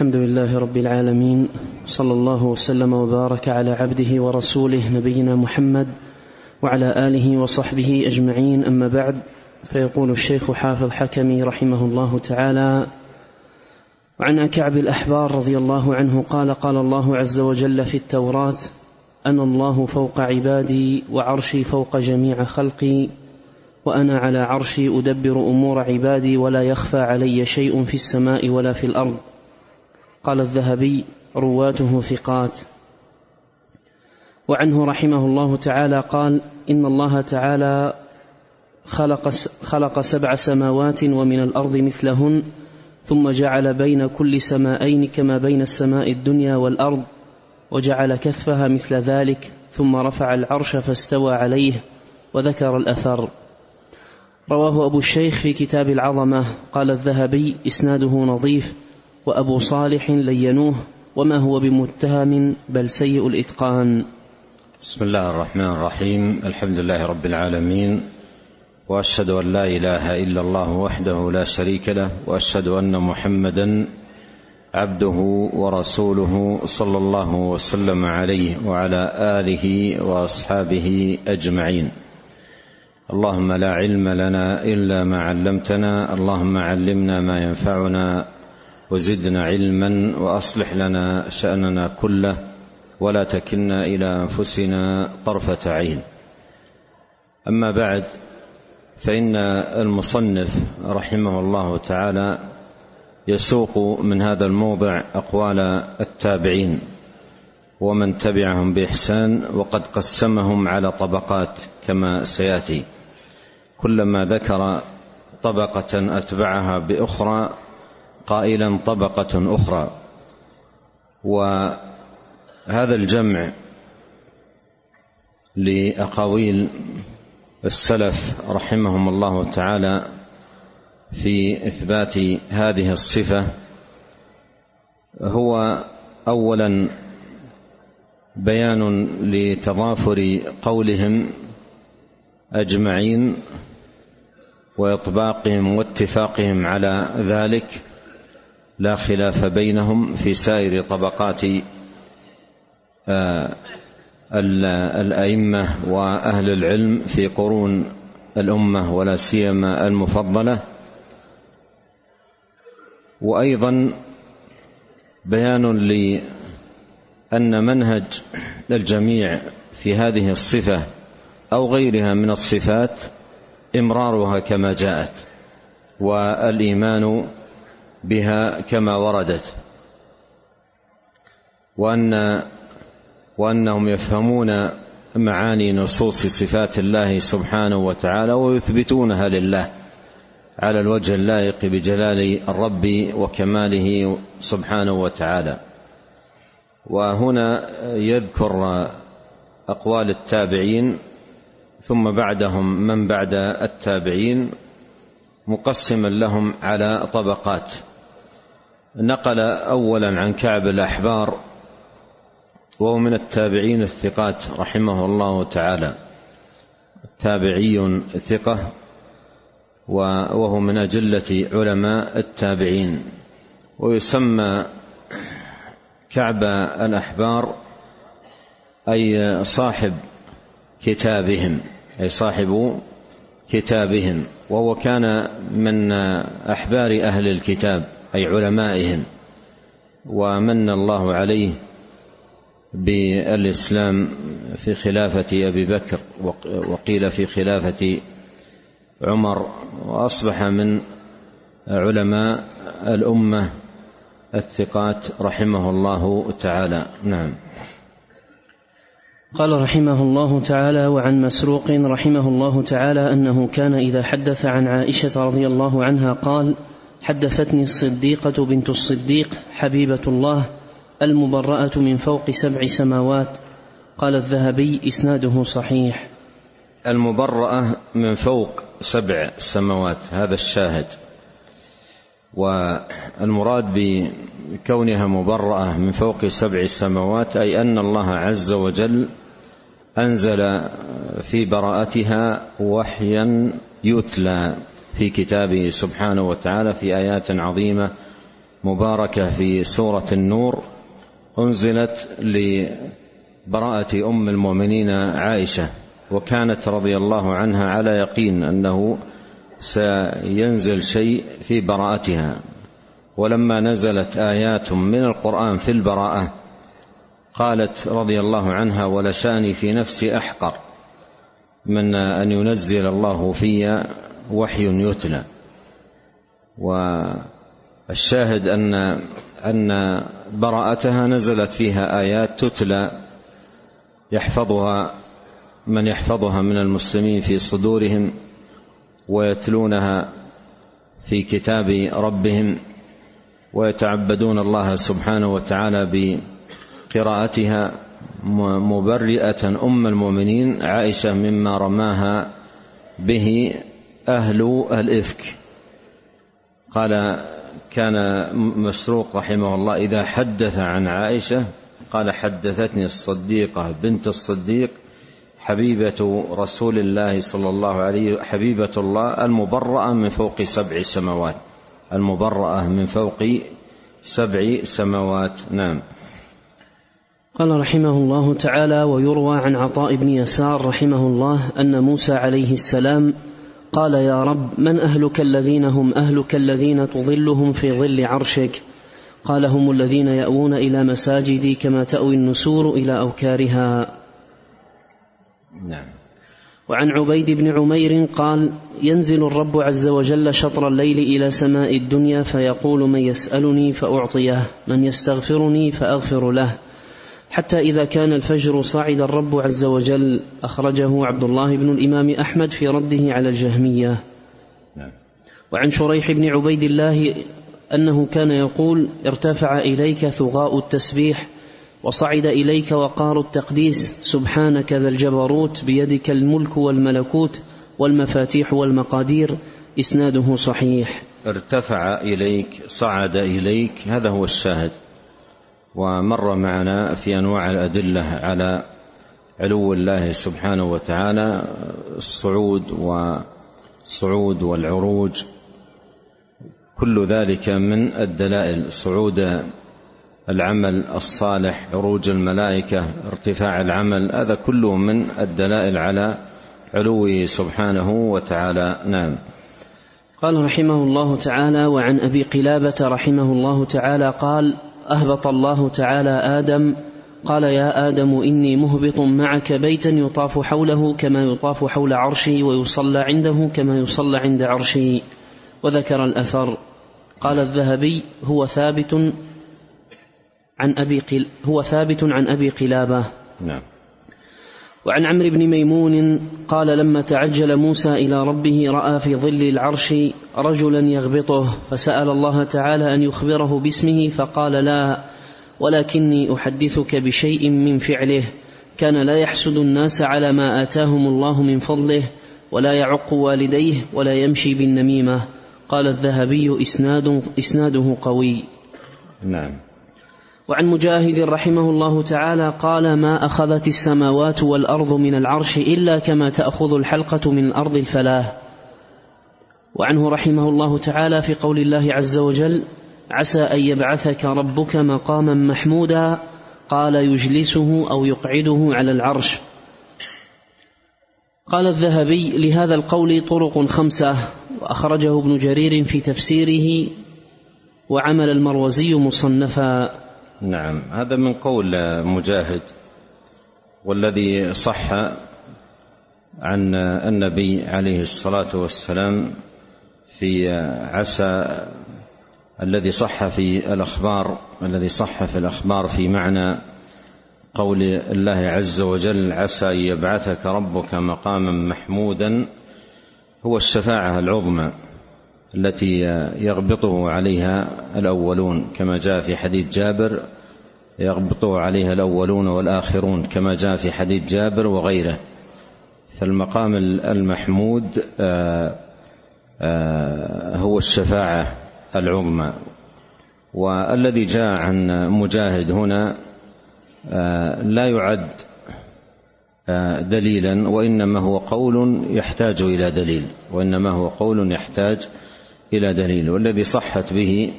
الحمد لله رب العالمين صلى الله وسلم وبارك على عبده ورسوله نبينا محمد وعلى آله وصحبه أجمعين. أما بعد فيقول الشيخ حافظ حكمي رحمه الله تعالى وعن كعب الأحبار رضي الله عنه قال قال الله عز وجل في التوراة أنا الله فوق عبادي وعرشي فوق جميع خلقي وأنا على عرشي أدبر أمور عبادي ولا يخفى علي شيء في السماء ولا في الأرض. قال الذهبي رواته ثقات. وعنه رحمه الله تعالى قال إن الله تعالى خلق خلق سبع سماوات ومن الأرض مثلهن ثم جعل بين كل سمائين كما بين السماء الدنيا والأرض وجعل كفها مثل ذلك ثم رفع العرش فاستوى عليه وذكر الأثر. رواه أبو الشيخ في كتاب العظمة. قال الذهبي إسناده نظيف وأبو صالح لينوه وما هو بمتهم بل سيء الإتقان. بسم الله الرحمن الرحيم. الحمد لله رب العالمين. وأشهد أن لا إله إلا الله وحده لا شريك له. وأشهد أن محمدا عبده ورسوله صلى الله وسلم عليه وعلى آله وأصحابه أجمعين. اللهم لا علم لنا إلا ما علمتنا. اللهم علمنا ما ينفعنا. وزدنا علما وأصلح لنا شأننا كله ولا تكلنا إلى أنفسنا طرفة عين. أما بعد فإن المصنف رحمه الله تعالى يسوق من هذا الموضع أقوال التابعين ومن تبعهم بإحسان وقد قسمهم على طبقات كما سيأتي. كلما ذكر طبقة أتبعها بأخرى قائلا طبقة أخرى. وهذا الجمع لأقاويل السلف رحمهم الله تعالى في إثبات هذه الصفة هو أولا بيان لتضافر قولهم أجمعين وإطباقهم واتفاقهم على ذلك. لا خلاف بينهم في سائر طبقات الأئمة وأهل العلم في قرون الأمة ولا سيما المفضلة. وأيضا بيان لأن منهج الجميع في هذه الصفة أو غيرها من الصفات إمرارها كما جاءت والإيمان بها كما وردت. وان وأنهم يفهمون معاني نصوص صفات الله سبحانه وتعالى ويثبتونها لله على الوجه اللائق بجلال الرب وكماله سبحانه وتعالى. وهنا يذكر أقوال التابعين ثم بعدهم من بعد التابعين مقسما لهم على طبقات. نقل اولا عن كعب الأحبار وهو من التابعين الثقات رحمه الله تعالى. تابعي ثقة وهو من أجلة علماء التابعين. ويسمى كعب الأحبار أي صاحب كتابهم أي صاحب كتابهم. وهو كان من أحبار أهل الكتاب. أي علمائهم ومن الله عليه بالإسلام في خلافة أبي بكر وقيل في خلافة عمر وأصبح من علماء الأمة الثقات رحمه الله تعالى. نعم. قال رحمه الله تعالى وعن مسروق رحمه الله تعالى أنه كان إذا حدث عن عائشة رضي الله عنها قال حدثتني الصديقة بنت الصديق حبيبة الله المبرأة من فوق سبع سماوات. قال الذهبي إسناده صحيح. المبرأة من فوق سبع سماوات هذا الشاهد. والمراد بكونها مبرأة من فوق سبع سماوات أي أن الله عز وجل أنزل في براءتها وحيا يتلى. في كتابه سبحانه وتعالى في آيات عظيمة مباركة في سورة النور أنزلت لبراءة أم المؤمنين عائشة وكانت رضي الله عنها على يقين أنه سينزل شيء في براءتها. ولما نزلت آيات من القرآن في البراءة قالت رضي الله عنها ولشاني في نفسي أحقر من أن ينزل الله في وحي يتلى. والشاهد أن أن براءتها نزلت فيها آيات تتلى. يحفظها من يحفظها من المسلمين في صدورهم ويتلونها في كتاب ربهم ويتعبدون الله سبحانه وتعالى بقراءتها مبرئة أم المؤمنين عائشة مما رماها به أهل الإفك. قال كان مسروق رحمه الله إذا حدث عن عائشة قال حدثتني الصديقة بنت الصديق حبيبة رسول الله صلى الله عليه حبيبة الله المبرأة من فوق سبع سماوات. المبرأة من فوق سبع سماوات. نعم. قال رحمه الله تعالى ويروى عن عطاء بن يسار رحمه الله أن موسى عليه السلام قال يا رب من أهلك الذين هم أهلك الذين تظلهم في ظل عرشك؟ قال هم الذين يأوون إلى مساجدي كما تأوي النسور إلى أوكارها. نعم. وعن عبيد بن عمير قال ينزل الرب عز وجل شطر الليل إلى سماء الدنيا فيقول من يسألني فأعطيه من يستغفرني فأغفر له. حتى إذا كان الفجر صعد الرب عز وجل أخرجه عبد الله بن الإمام أحمد في رده على الجهمية. نعم. وعن شريح بن عبيد الله أنه كان يقول ارتفع إليك ثغاء التسبيح وصعد إليك وقار التقديس سبحانك ذا الجبروت بيدك الملك والملكوت والمفاتيح والمقادير إسناده صحيح. ارتفع إليك صعد إليك هذا هو الشاهد. ومر معنا في أنواع الأدلة على علو الله سبحانه وتعالى الصعود والصعود والعروج. كل ذلك من الدلائل صعود العمل الصالح عروج الملائكة ارتفاع العمل هذا كله من الدلائل على علوه سبحانه وتعالى. نعم. قال رحمه الله تعالى وعن أبي قلابة رحمه الله تعالى قال أهبط الله تعالى آدم قال يا آدم إني مهبط معك بيتا يطاف حوله كما يطاف حول عرشي ويصلى عنده كما يصلى عند عرشي. وذكر الأثر. قال الذهبي هو ثابت عن أبي قل هو ثابت عن أبي قلابة. نعم. وعن عمرو بن ميمون قال لما تعجل موسى إلى ربه رأى في ظل العرش رجلا يغبطه فسأل الله تعالى أن يخبره باسمه فقال لا ولكني أحدثك بشيء من فعله. كان لا يحسد الناس على ما آتاهم الله من فضله ولا يعق والديه ولا يمشي بالنميمة. قال الذهبي اسناد إسناده قوي. نعم. وعن مجاهد رحمه الله تعالى قال ما أخذت السماوات والأرض من العرش إلا كما تأخذ الحلقة من الأرض الفلاه وعنه رحمه الله تعالى في قول الله عز وجل عسى أن يبعثك ربك مقاما محمودا قال يجلسه أو يقعده على العرش. قال الذهبي لهذا القول طرق خمسة. وأخرجه ابن جرير في تفسيره وعمل المروزي مصنفا. نعم. هذا من قول مجاهد والذي صح عن النبي عليه الصلاة والسلام في عسى الذي صح في الأخبار الذي صح في الأخبار في معنى قول الله عز وجل عسى أن يبعثك ربك مقاما محمودا هو الشفاعة العظمى. التي يغبطه عليها الأولون كما جاء في حديث جابر يغبطه عليها الأولون والآخرون كما جاء في حديث جابر وغيره. فالمقام المحمود آه، آه، هو الشفاعة العظمى. والذي جاء عن مجاهد هنا آه، لا يعد دليلا وإنما هو قول يحتاج إلى دليل وإنما هو قول يحتاج إلى دليل والذي صحت به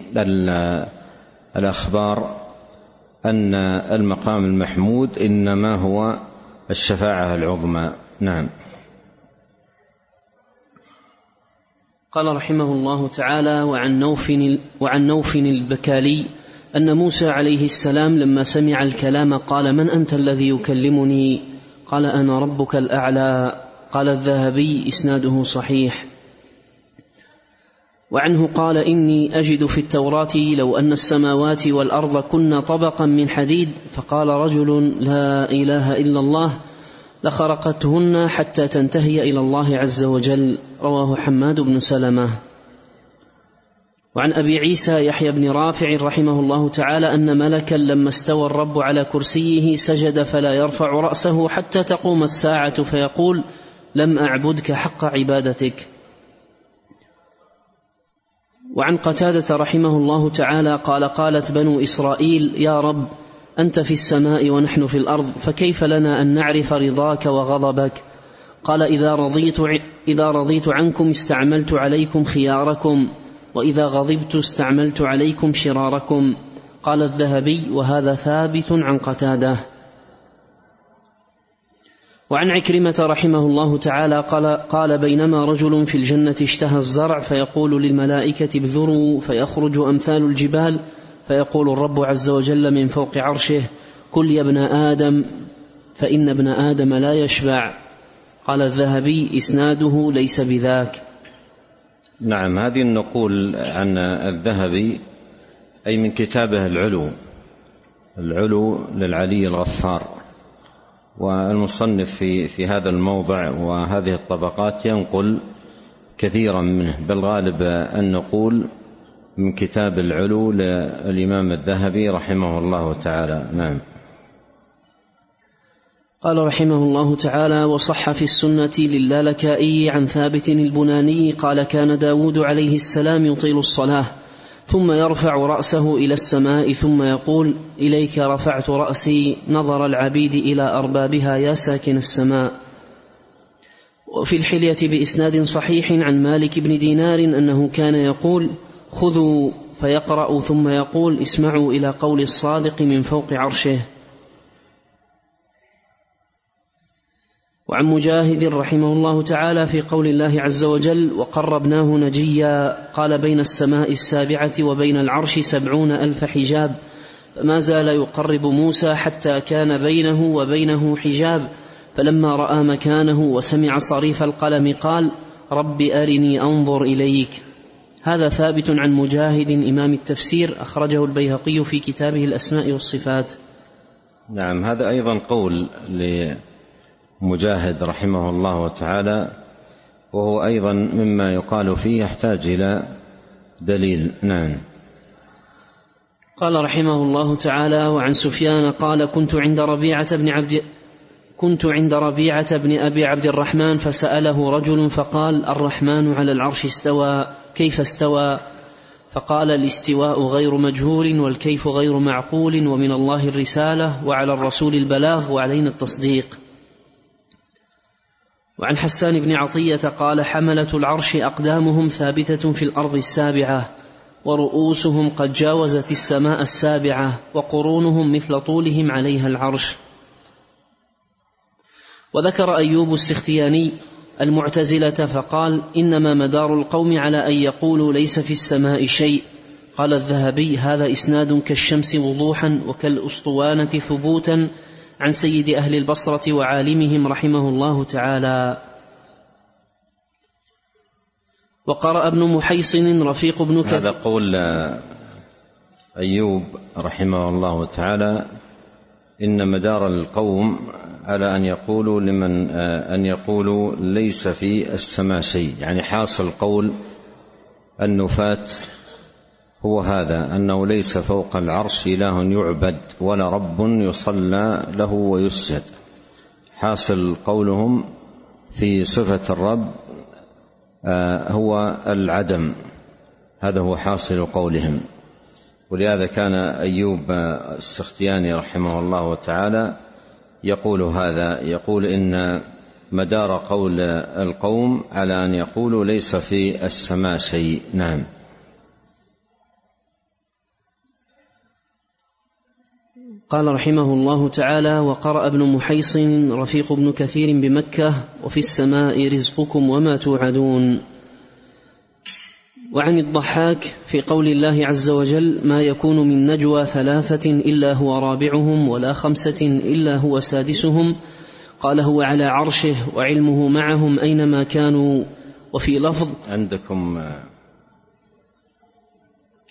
الأخبار أن المقام المحمود إنما هو الشفاعة العظمى. نعم. قال رحمه الله تعالى وعن نوف وعن نوف البكالي أن موسى عليه السلام لما سمع الكلام قال من أنت الذي يكلمني؟ قال أنا ربك الأعلى. قال الذهبي إسناده صحيح. وعنه قال إني أجد في التوراة لو أن السماوات والأرض كن طبقا من حديد فقال رجل لا إله إلا الله لخرقتهن حتى تنتهي إلى الله عز وجل. رواه حماد بن سلمة. وعن أبي عيسى يحيى بن رافع رحمه الله تعالى أن ملكا لما استوى الرب على كرسيه سجد فلا يرفع رأسه حتى تقوم الساعة فيقول لم أعبدك حق عبادتك. وعن قتادة رحمه الله تعالى قال قالت بنو إسرائيل يا رب أنت في السماء ونحن في الأرض فكيف لنا أن نعرف رضاك وغضبك؟ قال إذا رضيت, إذا رضيت عنكم استعملت عليكم خياركم وإذا غضبت استعملت عليكم شراركم. قال الذهبي وهذا ثابت عن قتادة. وعن عكرمة رحمه الله تعالى قال, قال بينما رجل في الجنة اشتهى الزرع فيقول للملائكة ابذروا فيخرج أمثال الجبال فيقول الرب عز وجل من فوق عرشه كل يا ابن آدم فإن ابن آدم لا يشبع قال الذهبي إسناده ليس بذاك نعم هذه النقول عن الذهبي أي من كتابه العلو العلو للعلي الغفار. والمصنف في في هذا الموضع وهذه الطبقات ينقل كثيرا منه بل غالب النقول من كتاب العلو للإمام الذهبي رحمه الله تعالى. نعم. قال رحمه الله تعالى وصح في السنة للالكائي عن ثابت البناني قال كان داود عليه السلام يطيل الصلاة ثم يرفع رأسه إلى السماء ثم يقول إليك رفعت رأسي نظر العبيد إلى أربابها يا ساكن السماء. وفي الحلية بإسناد صحيح عن مالك بن دينار أنه كان يقول خذوا فيقرأ ثم يقول اسمعوا إلى قول الصادق من فوق عرشه. وعن مجاهد رحمه الله تعالى في قول الله عز وجل وقربناه نجيا قال بين السماء السابعة وبين العرش سبعون ألف حجاب فما زال يقرب موسى حتى كان بينه وبينه حجاب فلما رأى مكانه وسمع صريف القلم قال رب أرني أنظر إليك هذا ثابت عن مجاهد إمام التفسير أخرجه البيهقي في كتابه الأسماء والصفات. نعم هذا أيضا قول مجاهد رحمه الله تعالى وهو أيضا مما يقال فيه يحتاج إلى دليل. نعم. قال رحمه الله تعالى وعن سفيان قال كنت عند ربيعة بن عبد كنت عند ربيعة بن أبي عبد الرحمن فسأله رجل فقال الرحمن على العرش استوى كيف استوى؟ فقال الاستواء غير مجهول والكيف غير معقول ومن الله الرسالة وعلى الرسول البلاغ وعلينا التصديق. وعن حسان بن عطية قال حملة العرش أقدامهم ثابتة في الأرض السابعة ورؤوسهم قد جاوزت السماء السابعة وقرونهم مثل طولهم عليها العرش. وذكر أيوب السختياني المعتزلة فقال إنما مدار القوم على أن يقولوا ليس في السماء شيء. قال الذهبي هذا إسناد كالشمس وضوحا وكالأسطوانة ثبوتا عن سيد أهل البصرة وعالمهم رحمه الله تعالى. وقرأ ابن محيصن رفيق بن كثير هذا قول أيوب رحمه الله تعالى إن مدار القوم على أن يقولوا لمن أن يقولوا ليس في السماء شيء. يعني حاصل قول النفاة هو هذا أنه ليس فوق العرش إله يعبد ولا رب يصلى له ويسجد. حاصل قولهم في صفة الرب آه، هو العدم. هذا هو حاصل قولهم. ولهذا كان أيوب السختياني رحمه الله تعالى يقول هذا يقول إن مدار قول القوم على أن يقولوا ليس في السماء شيء. نعم. قال رحمه الله تعالى وقرأ ابن محيص رفيق ابن كثير بمكة وفي السماء رزقكم وما توعدون وعن الضحاك في قول الله عز وجل ما يكون من نجوى ثلاثة إلا هو رابعهم ولا خمسة إلا هو سادسهم قال هو على عرشه وعلمه معهم أينما كانوا وفي لفظ عندكم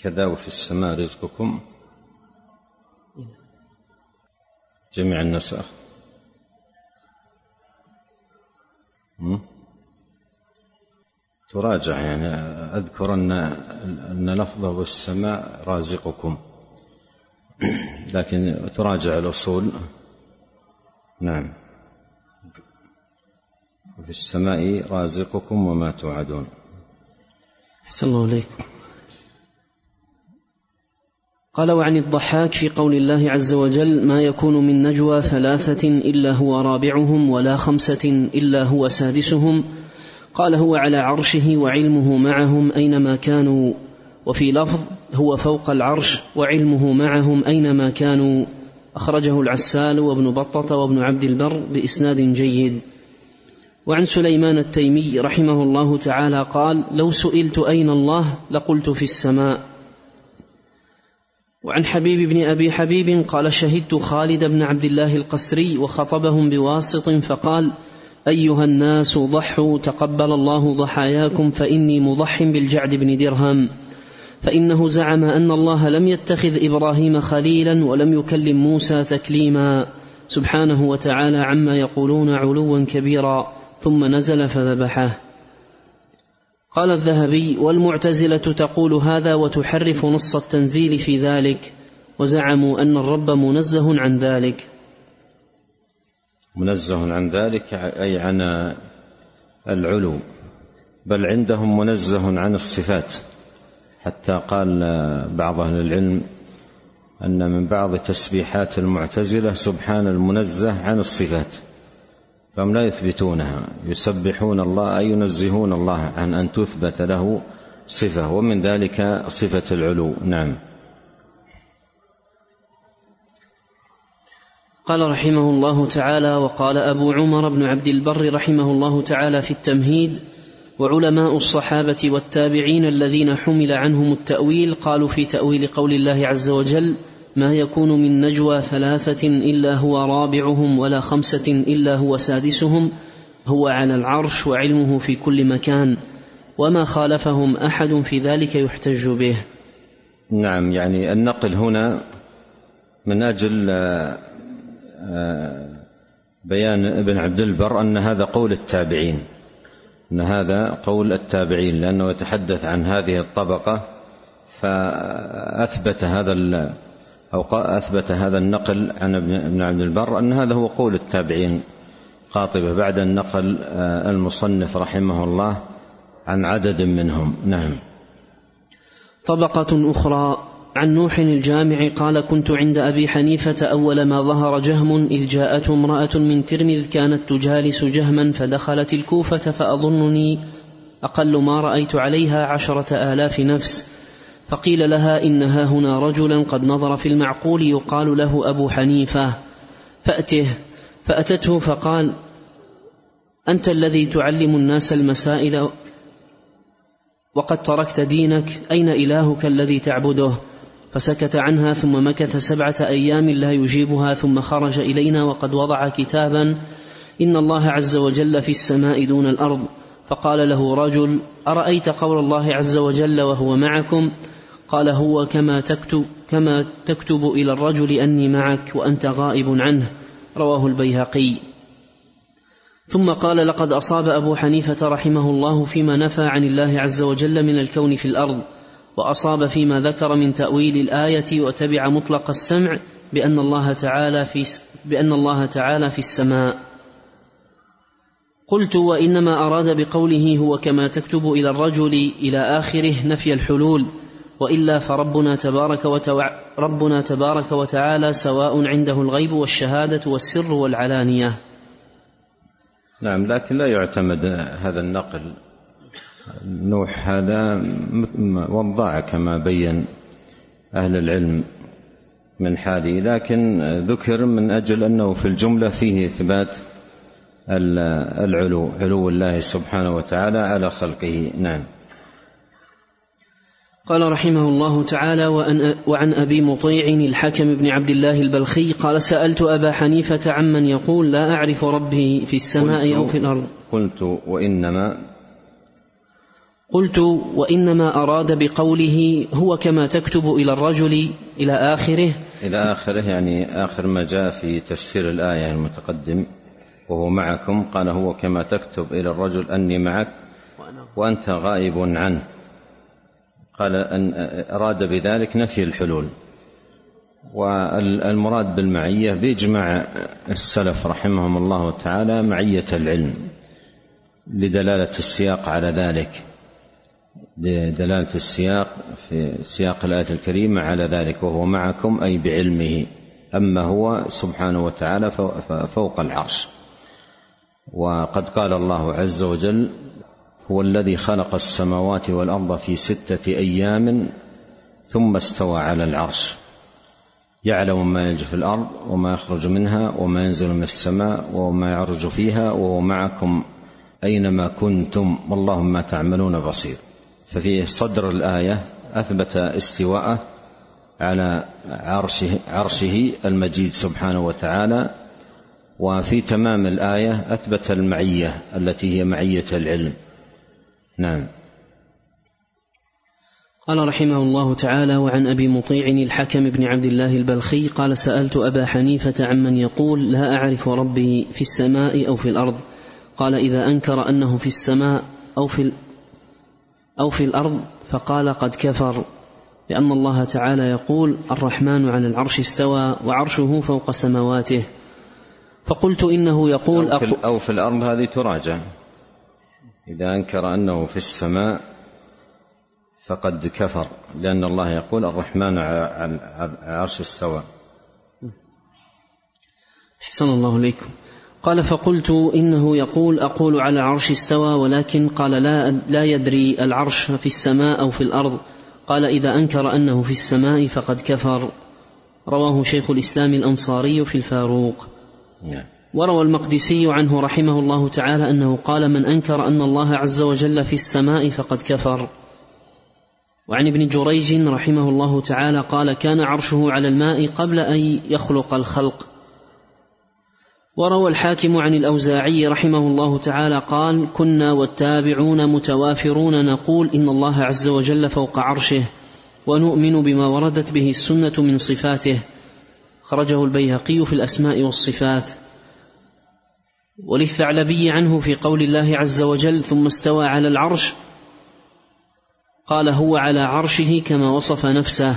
كذا وفي السماء رزقكم جميع النسخ تراجع يعني. أذكر أن أن لفظه السماء رازقكم. لكن تراجع الأصول. نعم. وفي السماء رازقكم وما توعدون. أحسن الله إليكم. قال وعن الضحاك في قول الله عز وجل ما يكون من نجوى ثلاثة إلا هو رابعهم ولا خمسة إلا هو سادسهم قال هو على عرشه وعلمه معهم أينما كانوا وفي لفظ هو فوق العرش وعلمه معهم أينما كانوا أخرجه العسال وابن بطة وابن عبد البر بإسناد جيد وعن سليمان التيمي رحمه الله تعالى قال لو سئلت أين الله لقلت في السماء وعن حبيب بن أبي حبيب قال شهدت خالد بن عبد الله القسري وخطبهم بواسط فقال أيها الناس ضحوا تقبل الله ضحاياكم فإني مضح بالجعد بن درهم. فإنه زعم أن الله لم يتخذ إبراهيم خليلا ولم يكلم موسى تكليما. سبحانه وتعالى عما يقولون علوا كبيرا ثم نزل فذبحه. قال الذهبي والمعتزلة تقول هذا وتحرف نص التنزيل في ذلك وزعموا أن الرب منزه عن ذلك. منزه عن ذلك أي عن العلو بل عندهم منزه عن الصفات. حتى قال بعض أهل العلم أن من بعض تسبيحات المعتزلة سبحان المنزه عن الصفات. فهم لا يثبتونها. يسبحون الله أي ينزهون الله عن أن تثبت له صفة ومن ذلك صفة العلو. نعم. قال رحمه الله تعالى وقال أبو عمر بن عبد البر رحمه الله تعالى في التمهيد وعلماء الصحابة والتابعين الذين حمل عنهم التأويل قالوا في تأويل قول الله عز وجل ما يكون من نجوى ثلاثة إلا هو رابعهم ولا خمسة إلا هو سادسهم هو على العرش وعلمه في كل مكان وما خالفهم أحد في ذلك يحتج به. نعم يعني النقل هنا من أجل آه، آه، بيان ابن عبد البر أن هذا قول التابعين أن هذا قول التابعين لأنه يتحدث عن هذه الطبقة فأثبت هذا أو أثبت هذا النقل عن ابن عبد البر أن هذا هو قول التابعين. قاطبة بعد النقل آه، المصنف رحمه الله عن عدد منهم. نعم. طبقة أخرى عن نوح الجامع قال كنت عند أبي حنيفة أول ما ظهر جهم إذ جاءته امرأة من ترمذ كانت تجالس جهما فدخلت الكوفة فأظنني أقل ما رأيت عليها عشرة آلاف نفس. فقيل لها إنها هنا رجلا قد نظر في المعقول يقال له أبو حنيفة. فأته فأتته فقال أنت الذي تعلم الناس المسائل وقد تركت دينك أين إلهك الذي تعبده؟ فسكت عنها ثم مكث سبعة أيام لا يجيبها ثم خرج إلينا وقد وضع كتابا إن الله عز وجل في السماء دون الأرض. فقال له رجل أرأيت قول الله عز وجل وهو معكم؟ قال هو كما تكتب كما تكتب إلى الرجل أني معك وأنت غائب عنه. رواه البيهقي. ثم قال لقد أصاب أبو حنيفة رحمه الله فيما نفى عن الله عز وجل من الكون في الأرض وأصاب فيما ذكر من تأويل الآية وتبع مطلق السمع بأن الله تعالى في بأن الله تعالى في السماء. قلت وإنما أراد بقوله هو كما تكتب إلى الرجل إلى آخره نفي الحلول وإلا فربنا تبارك وتوع ربنا تبارك وتعالى سواء عنده الغيب والشهادة والسر والعلانية. نعم لكن لا يعتمد هذا النقل. نوح هذا وضاع كما بين أهل العلم من حاله لكن ذكر من أجل أنه في الجملة فيه إثبات العلو علو الله سبحانه وتعالى على خلقه. نعم. قال رحمه الله تعالى وعن أبي مطيع الحكم بن عبد الله البلخي قال سألت أبا حنيفة عمن يقول لا أعرف ربي في السماء أو في الأرض قلت وإنما قلت وإنما أراد بقوله هو كما تكتب إلى الرجل إلى آخره إلى آخره يعني آخر ما جاء في تفسير الآية المتقدم وهو معكم قال هو كما تكتب إلى الرجل أني معك وأنت غائب عنه قال أن أراد بذلك نفي الحلول. والمراد بالمعية بإجماع السلف رحمهم الله تعالى معية العلم لدلالة السياق على ذلك لدلالة السياق في سياق الآية الكريمة على ذلك وهو معكم أي بعلمه أما هو سبحانه وتعالى فوق العرش. وقد قال الله عز وجل هو الذي خلق السماوات والأرض في ستة أيام ثم استوى على العرش. يعلم ما يلج في الأرض وما يخرج منها وما ينزل من السماء وما يعرج فيها وهو معكم أينما كنتم والله ما تعملون بصير. ففي صدر الآية أثبت استواءه على عرشه عرشه المجيد سبحانه وتعالى. وفي تمام الآية أثبت المعية التي هي معية العلم. نعم. قال رحمه الله تعالى وعن أبي مطيع الحكم بن عبد الله البلخي قال سألت أبا حنيفة عمن يقول لا أعرف ربي في السماء أو في الأرض قال إذا أنكر أنه في السماء أو في أو في الأرض فقال قد كفر لأن الله تعالى يقول الرحمن على العرش استوى وعرشه فوق سماواته فقلت إنه يقول أو في, أو في الأرض هذه تراجع. إذا أنكر أنه في السماء فقد كفر لأن الله يقول الرحمن على العرش استوى. أحسن الله إليكم. قال فقلت إنه يقول أقول على العرش استوى ولكن قال لا, لا يدري العرش في السماء أو في الأرض. قال إذا أنكر أنه في السماء فقد كفر. رواه شيخ الإسلام الأنصاري في الفاروق. نعم. وروى المقدسي عنه رحمه الله تعالى أنه قال من أنكر أن الله عز وجل في السماء فقد كفر. وعن ابن جريج رحمه الله تعالى قال كان عرشه على الماء قبل أن يخلق الخلق. وروى الحاكم عن الأوزاعي رحمه الله تعالى قال كنا والتابعون متوافرون نقول إن الله عز وجل فوق عرشه ونؤمن بما وردت به السنة من صفاته. خرجه البيهقي في الأسماء والصفات. وللثعلبي عنه في قول الله عز وجل ثم استوى على العرش. قال هو على عرشه كما وصف نفسه.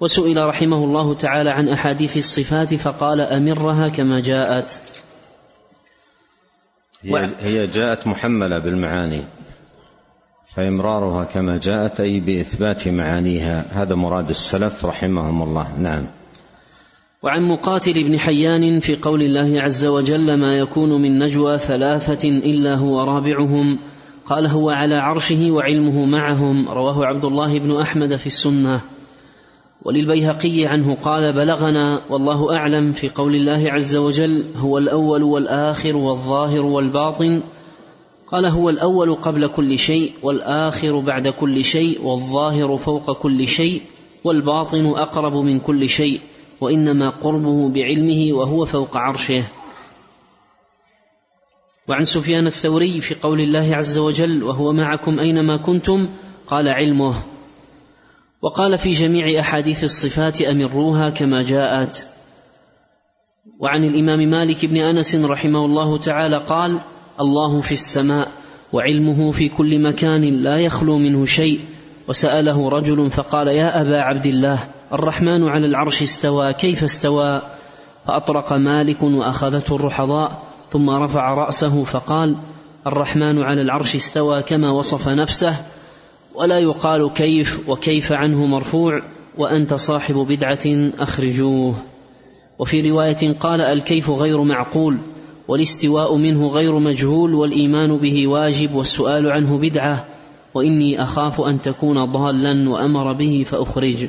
وسئل رحمه الله تعالى عن أحاديث الصفات فقال أمرها كما جاءت. هي, هي جاءت محملة بالمعاني فإمرارها كما جاءت أي بإثبات معانيها. هذا مراد السلف رحمهم الله. نعم. وعن مقاتل بن حيان في قول الله عز وجل ما يكون من نجوى ثلاثة إلا هو رابعهم قال هو على عرشه وعلمه معهم رواه عبد الله بن أحمد في السنة. وللبيهقي عنه قال بلغنا والله أعلم في قول الله عز وجل هو الأول والآخر والظاهر والباطن قال هو الأول قبل كل شيء والآخر بعد كل شيء والظاهر فوق كل شيء والباطن أقرب من كل شيء. وإنما قربه بعلمه وهو فوق عرشه. وعن سفيان الثوري في قول الله عز وجل وهو معكم أينما كنتم قال علمه. وقال في جميع أحاديث الصفات أمروها كما جاءت. وعن الإمام مالك بن أنس رحمه الله تعالى قال الله في السماء وعلمه في كل مكان لا يخلو منه شيء. وسأله رجل فقال يا أبا عبد الله الرحمن على العرش استوى كيف استوى؟ فأطرق مالك وأخذته الرحضاء ثم رفع رأسه فقال الرحمن على العرش استوى كما وصف نفسه ولا يقال كيف وكيف عنه مرفوع وأنت صاحب بدعة أخرجوه. وفي رواية قال الكيف غير معقول والاستواء منه غير مجهول والإيمان به واجب والسؤال عنه بدعة وإني أخاف أن تكون ضالا وأمر به فأخرج.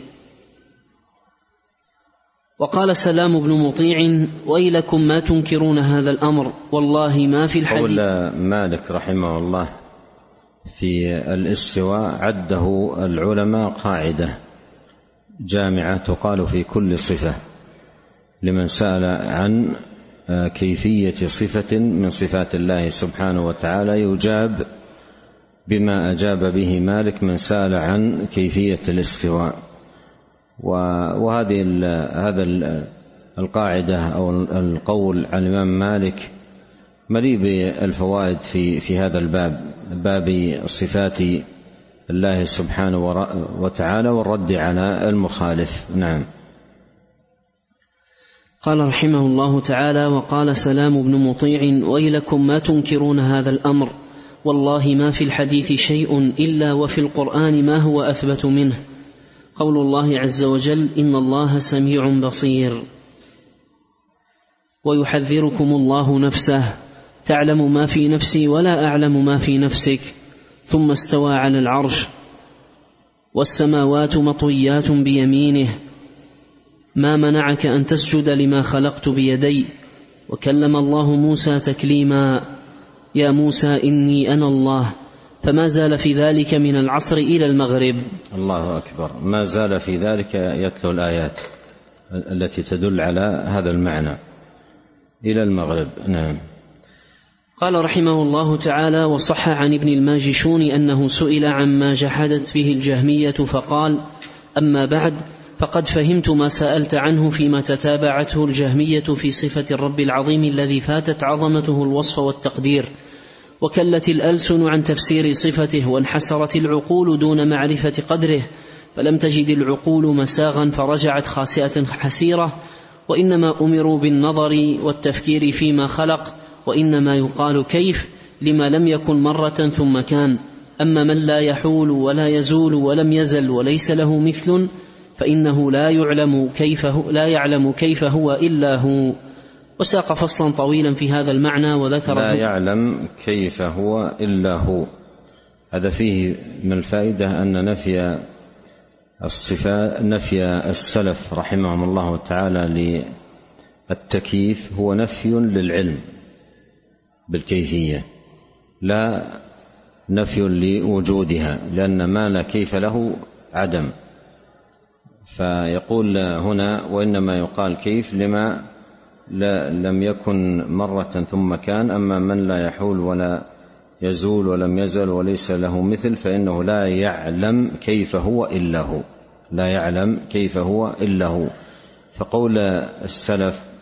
وقال سلام بن مطيع ويلكم ما تنكرون هذا الأمر والله ما في الحديث. قول مالك رحمه الله في الاستواء عده العلماء قاعدة. جامعة تقال في كل صفة. لمن سأل عن كيفية صفة من صفات الله سبحانه وتعالى يجاب بما أجاب به مالك من سأل عن كيفية الاستواء. وهذه هذا القاعدة أو القول عن الإمام مالك مليء بالفوائد في في هذا الباب باب صفات الله سبحانه وتعالى والرد على المخالف. نعم. قال رحمه الله تعالى وقال سلام بن مطيع ويلكم ما تنكرون هذا الأمر والله ما في الحديث شيء إلا وفي القرآن ما هو أثبت منه. قول الله عز وجل إن الله سميع بصير. ويحذركم الله نفسه. تعلم ما في نفسي ولا أعلم ما في نفسك. ثم استوى على العرش. والسماوات مطويات بيمينه. ما منعك أن تسجد لما خلقت بيدي. وكلم الله موسى تكليما. يا موسى إني أنا الله. فما زال في ذلك من العصر إلى المغرب. الله أكبر. ما زال في ذلك يتلو الآيات التي تدل على هذا المعنى. إلى المغرب. نعم. قال رحمه الله تعالى وصح عن ابن الماجشون أنه سئل عما جحدت به الجهمية فقال أما بعد فقد فهمت ما سألت عنه فيما تتابعته الجهمية في صفة الرب العظيم الذي فاتت عظمته الوصف والتقدير. وكلت الألسن عن تفسير صفته وانحسرت العقول دون معرفة قدره فلم تجد العقول مساغا فرجعت خاسئة حسيرة وإنما أمروا بالنظر والتفكير فيما خلق وإنما يقال كيف لما لم يكن مرة ثم كان. أما من لا يحول ولا يزول ولم يزل وليس له مثل فإنه لا يعلم كيف هو لا يعلم كيف هو إلا هو. وساق فصلا طويلا في هذا المعنى وذكر لا يعلم كيف هو إلا هو. هذا فيه من الفائدة أن نفي الصفات نفي السلف رحمهم الله تعالى للتكييف هو نفي للعلم بالكيفية لا نفي لوجودها لأن ما لا كيف له عدم. فيقول هنا وإنما يقال كيف لما لا لم يكن مرة ثم كان أما من لا يحول ولا يزول ولم يزل وليس له مثل فإنه لا يعلم كيف هو إلا هو لا يعلم كيف هو إلا هو. فقول السلف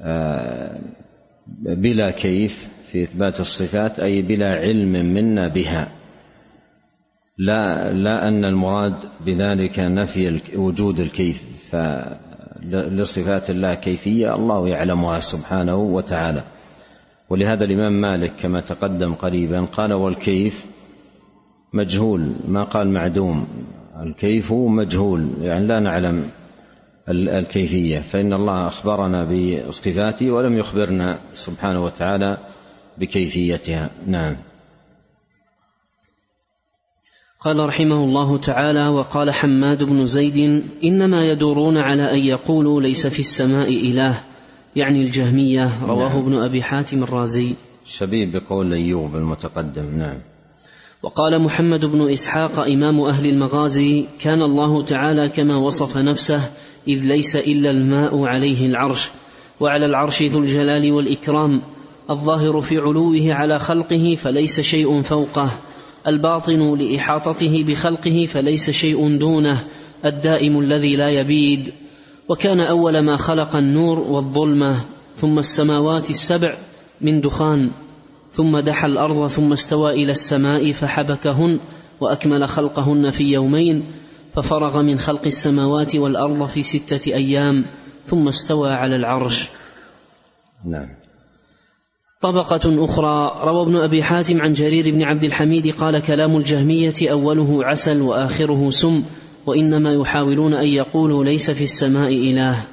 آه، بلا كيف في إثبات الصفات أي بلا علم منا بها. لا لا أن المراد بذلك نفي وجود الكيف. فلصفات الله كيفية الله يعلمها سبحانه وتعالى. ولهذا الإمام مالك كما تقدم قريبا قال والكيف مجهول ما قال معدوم. الكيف مجهول يعني لا نعلم الكيفية. فإن الله أخبرنا بصفاته ولم يخبرنا سبحانه وتعالى بكيفيتها. نعم. قال رحمه الله تعالى وقال حماد بن زيد إنما يدورون على أن يقولوا ليس في السماء إله يعني الجهمية. رواه نعم. ابن أبي حاتم الرازي. شبيه بقول أيوب المتقدم نعم. وقال محمد بن إسحاق إمام أهل المغازي كان الله تعالى كما وصف نفسه إذ ليس إلا الماء عليه العرش وعلى العرش ذو الجلال والإكرام. الظاهر في علوه على خلقه فليس شيء فوقه. الباطن لإحاطته بخلقه فليس شيء دونه الدائم الذي لا يبيد. وكان أول ما خلق النور والظلمة ثم السماوات السبع من دخان ثم دحى الأرض ثم استوى إلى السماء فحبكهن وأكمل خلقهن في يومين ففرغ من خلق السماوات والأرض في ستة أيام ثم استوى على العرش. نعم. طبقة أخرى روى ابن أبي حاتم عن جرير بن عبد الحميد قال كلام الجهمية أوله عسل وآخره سم وإنما يحاولون أن يقولوا ليس في السماء إله.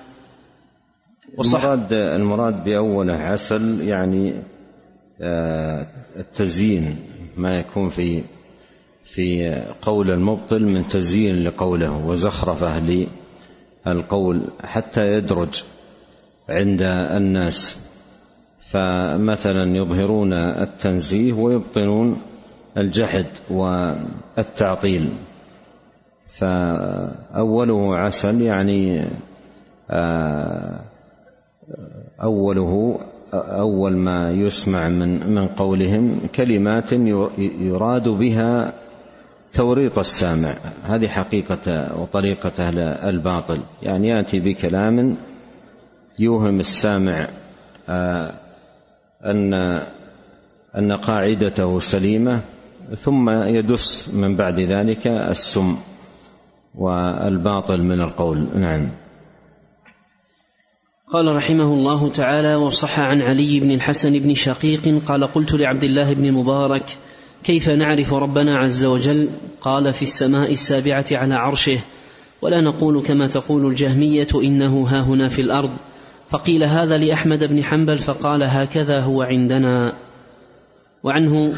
المراد المراد بأوله عسل يعني آه، التزيين ما يكون في في قول المبطل من تزيين لقوله وزخرفة القول حتى يدرج عند الناس. فمثلا يظهرون التنزيه ويبطنون الجحد والتعطيل. فأوله عسل يعني آه، أوله أول ما يسمع من من قولهم كلمات يراد بها توريط السامع. هذه حقيقة وطريقة أهل الباطل. يعني يأتي بكلام يوهم السامع أن أن قاعدته سليمة ثم يدس من بعد ذلك السم والباطل من القول. نعم. قال رحمه الله تعالى وصح عن علي بن الحسن بن شقيق قال قلت لعبد الله بن المبارك كيف نعرف ربنا عز وجل؟ قال في السماء السابعة على عرشه. ولا نقول كما تقول الجهمية إنه ها هنا في الأرض. فقيل هذا لأحمد بن حنبل فقال هكذا هو عندنا. وعنه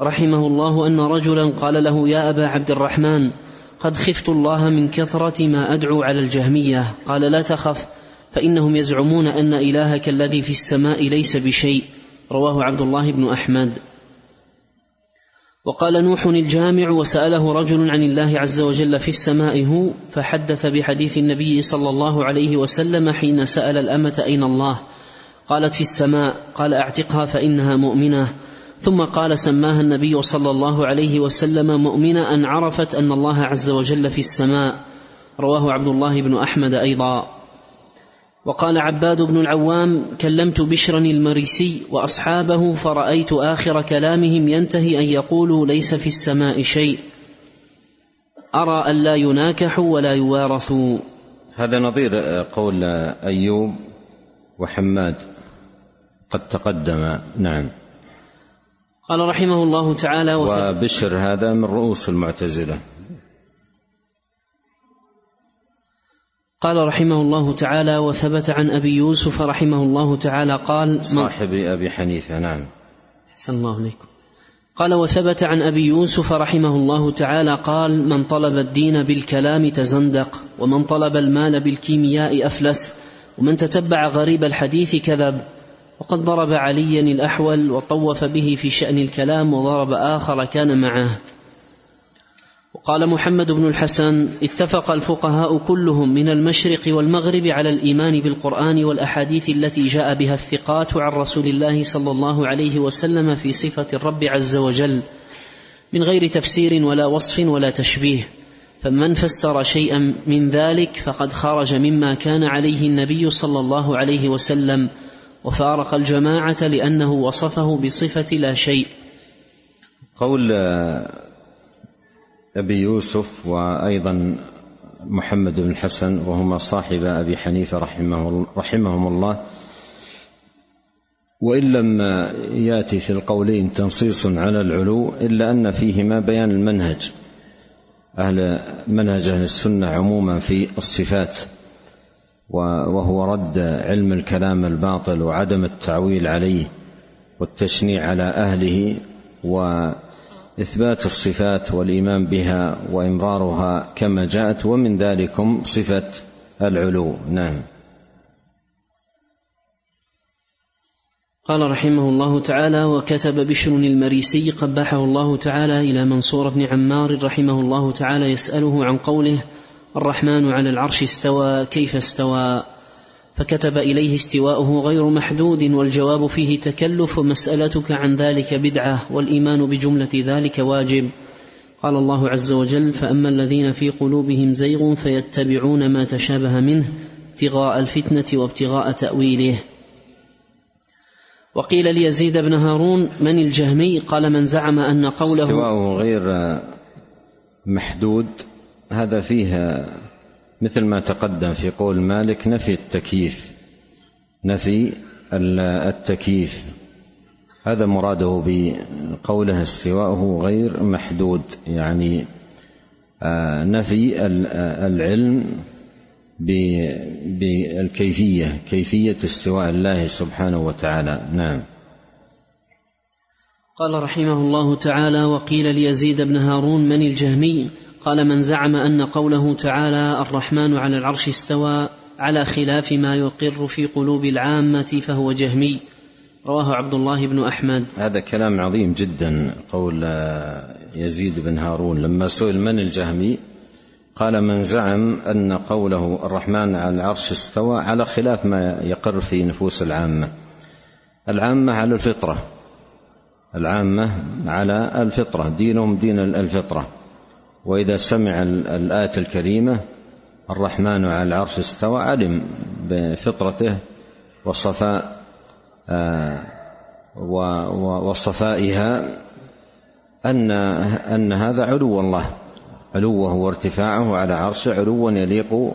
رحمه الله أن رجلا قال له يا أبا عبد الرحمن قد خفت الله من كثرة ما أدعو على الجهمية. قال لا تخف فإنهم يزعمون أن إلهك الذي في السماء ليس بشيء. رواه عبد الله بن أحمد. وقال نوح الجامع وسأله رجل عن الله عز وجل في السماء هو فحدث بحديث النبي صلى الله عليه وسلم حين سأل الأمة أين الله. قالت في السماء قال أعتقها فإنها مؤمنة. ثم قال سماها النبي صلى الله عليه وسلم مؤمنة أن عرفت أن الله عز وجل في السماء. رواه عبد الله بن أحمد أيضا. وقال عباد بن العوام كلمت بشرا المريسي وأصحابه فرأيت آخر كلامهم ينتهي أن يقولوا ليس في السماء شيء. أرى أن لا يناكحوا ولا يوارثوا هذا نظير قول أيوب وحماد قد تقدم. نعم. قال رحمه الله تعالى وبشر هذا من رؤوس المعتزلة. قال رحمه الله تعالى وثبت عن أبي يوسف رحمه الله تعالى قال صاحب أبي حنيفة نعم. أحسن الله عليكم قال وثبت عن أبي يوسف رحمه الله تعالى قال من طلب الدين بالكلام تزندق ومن طلب المال بالكيمياء أفلس ومن تتبع غريب الحديث كذب وقد ضرب عليا الأحول وطوف به في شأن الكلام وضرب آخر كان معه. وقال محمد بن الحسن اتفق الفقهاء كلهم من المشرق والمغرب على الإيمان بالقرآن والأحاديث التي جاء بها الثقات عن رسول الله صلى الله عليه وسلم في صفة الرب عز وجل من غير تفسير ولا وصف ولا تشبيه. فمن فسر شيئا من ذلك فقد خرج مما كان عليه النبي صلى الله عليه وسلم وفارق الجماعة لأنه وصفه بصفة لا شيء. قول أبي يوسف وأيضا محمد بن الحسن وهما صاحب أبي حنيفة رحمه رحمهم الله. وإن لم يأتي في القولين تنصيص على العلو إلا أن فيهما بيان المنهج. أهل منهج أهل السنة عموما في الصفات وهو رد علم الكلام الباطل وعدم التعويل عليه والتشنيع على أهله و إثبات الصفات والإيمان بها وامرارها كما جاءت ومن ذلكم صفة العلو. نعم. قال رحمه الله تعالى وكتب بشر المريسي قبحه الله تعالى إلى منصور بن عمار رحمه الله تعالى يسأله عن قوله الرحمن على العرش استوى كيف استوى؟ فكتب إليه استواءه غير محدود والجواب فيه تكلف مسالتك عن ذلك بدعة والإيمان بجملة ذلك واجب. قال الله عز وجل فأما الذين في قلوبهم زيغ فيتبعون ما تشابه منه ابتغاء الفتنة وابتغاء تأويله. وقيل ليزيد بن هارون من الجهمي؟ قال من زعم أن قوله استواءه غير محدود هذا فيه مثل ما تقدم في قول مالك نفي التكييف. نفي التكييف. هذا مراده بقوله استواءه غير محدود. يعني آه، نفي العلم بالكيفية كيفية استواء الله سبحانه وتعالى. نعم. قال رحمه الله تعالى وقيل ليزيد بن هارون من الجهمي؟ قال من زعم أن قوله تعالى الرحمن على العرش استوى على خلاف ما يقر في قلوب العامة فهو جهمي. رواه عبد الله بن أحمد. هذا كلام عظيم جدا قول يزيد بن هارون. لما سئل من الجهمي قال من زعم أن قوله الرحمن على العرش استوى على خلاف ما يقر في نفوس العامة. العامة على الفطرة. العامة على الفطرة. دينهم دين الفطرة. وإذا سمع الآية الكريمة الرحمن على العرش استوى علم بفطرته وصفاء آه، وصفائها ان أن هذا علو الله علوه وارتفاعه على عرشه علوا يليق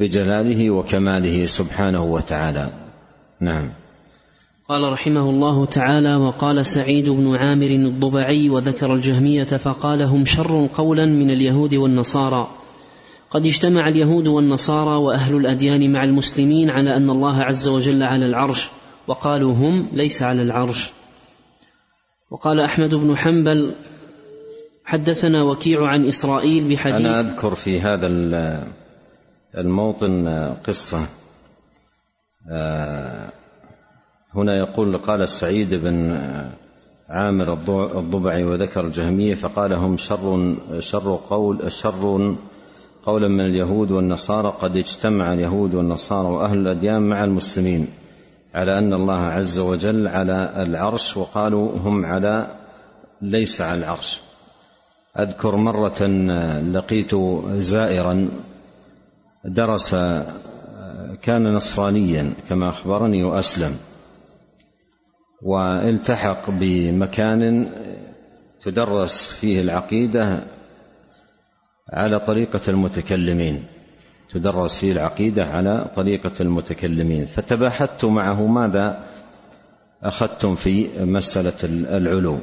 بجلاله وكماله سبحانه وتعالى. نعم. قال رحمه الله تعالى وقال سعيد بن عامر الضبعي وذكر الجهمية فقال هم شر قولا من اليهود والنصارى. قد اجتمع اليهود والنصارى وأهل الأديان مع المسلمين على أن الله عز وجل على العرش وقالوا هم ليس على العرش. وقال أحمد بن حنبل حدثنا وكيع عن إسرائيل بحديث أنا أذكر في هذا الموطن قصة. آه، هنا يقول قال السعيد بن عامر الضبعي وذكر الجهمية فقال هم شر شر قول شر قولا من اليهود والنصارى قد اجتمع اليهود والنصارى وأهل الأديان مع المسلمين على أن الله عز وجل على العرش وقالوا هم على ليس على العرش. أذكر مرة لقيت زائرا درس كان نصرانيا كما أخبرني وأسلم. والتحق بمكان تدرس فيه العقيدة على طريقة المتكلمين. تدرس فيه العقيدة على طريقة المتكلمين. فتباحثت معه ماذا أخذتم في مسألة العلو.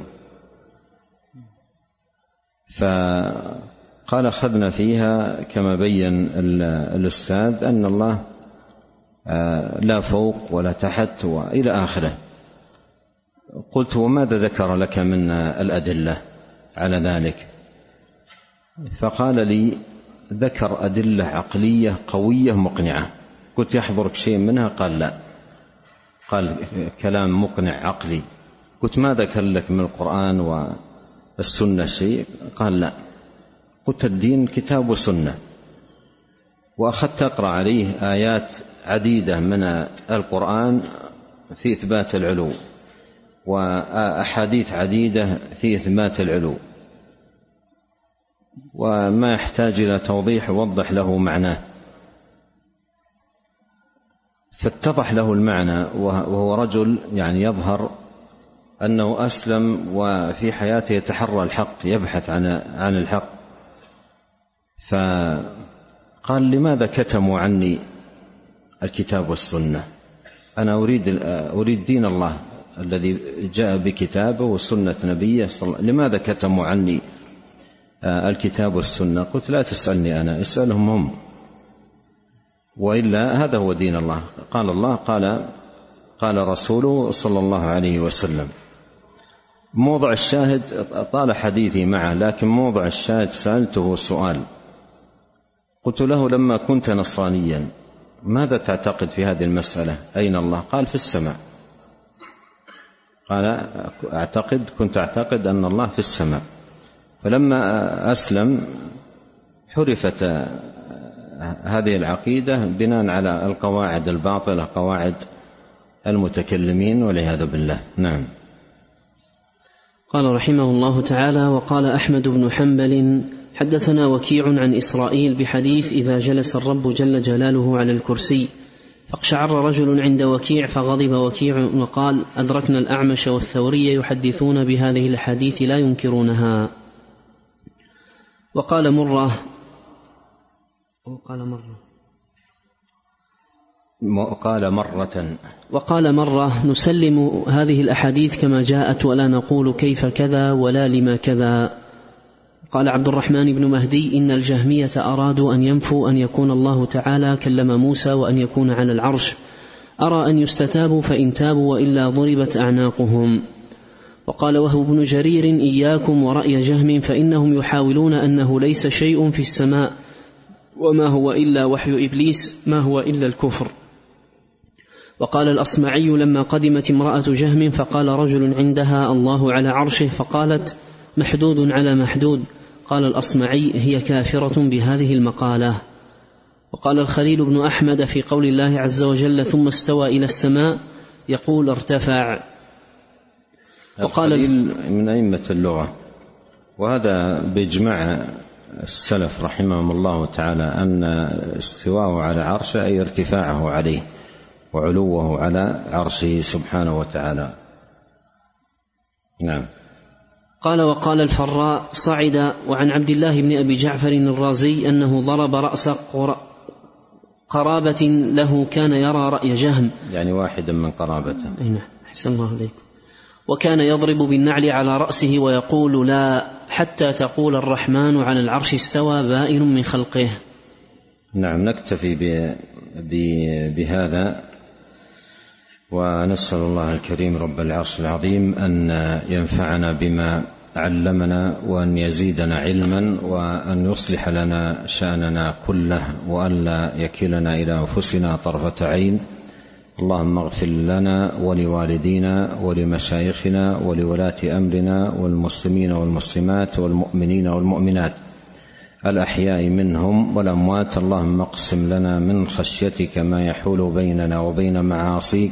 فقال أخذنا فيها كما بين الأستاذ أن الله آه، لا فوق ولا تحت وإلى آخره. قلت وماذا ذكر لك من الأدلة على ذلك؟ فقال لي ذكر أدلة عقلية قوية مقنعة. قلت يحضرك شيء منها؟ قال لا. قال كلام مقنع عقلي. قلت ما ذكر لك من القرآن والسنة شيء؟ قال لا. قلت الدين كتاب وسنة. وأخذت أقرأ عليه آيات عديدة من القرآن في إثبات العلو. وأحاديث عديدة في إثبات العلو. وما يحتاج إلى توضيح وضح له معناه. فاتضح له المعنى وهو رجل يعني يظهر أنه أسلم وفي حياته يتحرى الحق يبحث عن عن الحق. فقال لماذا كتموا عني الكتاب والسنة؟ أنا أريد أريد دين الله. الذي جاء بكتابه وسنة نبيه صلى لماذا كتموا عني آه، الكتاب والسنة. قلت لا تسألني أنا اسألهم هم. وإلا هذا هو دين الله. قال الله قال قال رسوله صلى الله عليه وسلم. موضع الشاهد طال حديثي معه لكن موضع الشاهد سألته سؤال. قلت له لما كنت نصرانيا ماذا تعتقد في هذه المسألة؟ أين الله؟ قال في السماء. قال أعتقد كنت أعتقد أن الله في السماء. فلما أسلم حرفت هذه العقيدة بناء على القواعد الباطلة قواعد المتكلمين والعياذ بالله. نعم. قال رحمه الله تعالى وقال أحمد بن حنبل حدثنا وكيع عن إسرائيل بحديث إذا جلس الرب جل جلاله على الكرسي. فاقشعر رجل عند وكيع فغضب وكيع وقال أدركنا الأعمش والثوري يحدثون بهذه الأحاديث لا ينكرونها. وقال مرة وقال مرة. قال مرة. وقال مرة نسلم هذه الأحاديث كما جاءت ولا نقول كيف كذا ولا لما كذا. قال عبد الرحمن بن مهدي إن الجهمية أرادوا أن ينفوا أن يكون الله تعالى كلم موسى وأن يكون على العرش. أرى أن يستتابوا فإن تابوا وإلا ضربت أعناقهم. وقال وهو ابن جرير إياكم ورأي جهم فإنهم يحاولون أنه ليس شيء في السماء وما هو إلا وحي إبليس ما هو إلا الكفر. وقال الأصمعي لما قدمت امرأة جهم فقال رجل عندها الله على عرشه فقالت محدود على محدود. قال الأصمعي هي كافرة بهذه المقالة. وقال الخليل بن أحمد في قول الله عز وجل ثم استوى إلى السماء يقول ارتفع. وقال من أئمة اللغة. وهذا بإجماع السلف رحمهم الله تعالى أن استواءه على عرشه أي ارتفاعه عليه وعلوه على عرشه سبحانه وتعالى. نعم. قال وقال الفراء صعد وعن عبد الله بن أبي جعفر الرازي أنه ضرب رأس قرابة له كان يرى رأي جهم. يعني واحدا من قرابته. أي نعم أحسن الله عليكم. وكان يضرب بالنعل على رأسه ويقول لا حتى تقول الرحمن على العرش استوى بائن من خلقه. نعم نكتفي بهذا. ونسأل الله الكريم رب العرش العظيم أن ينفعنا بما علمنا وأن يزيدنا علما وأن يصلح لنا شأننا كله وألا يكلنا إلى أنفسنا طرفة عين. اللهم اغفر لنا ولوالدينا ولمشايخنا ولولاة أمرنا والمسلمين والمسلمات والمؤمنين والمؤمنات. الأحياء منهم والأموات اللهم اقسم لنا من خشيتك ما يحول بيننا وبين معاصيك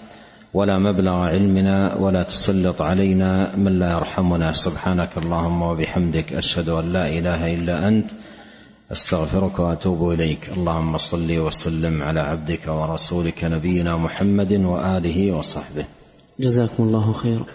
ولا مبلغ علمنا ولا تسلط علينا من لا يرحمنا. سبحانك اللهم وبحمدك أشهد أن لا إله إلا أنت أستغفرك وأتوب إليك. اللهم صل وسلم على عبدك ورسولك نبينا محمد وآله وصحبه. جزاكم الله خيرا.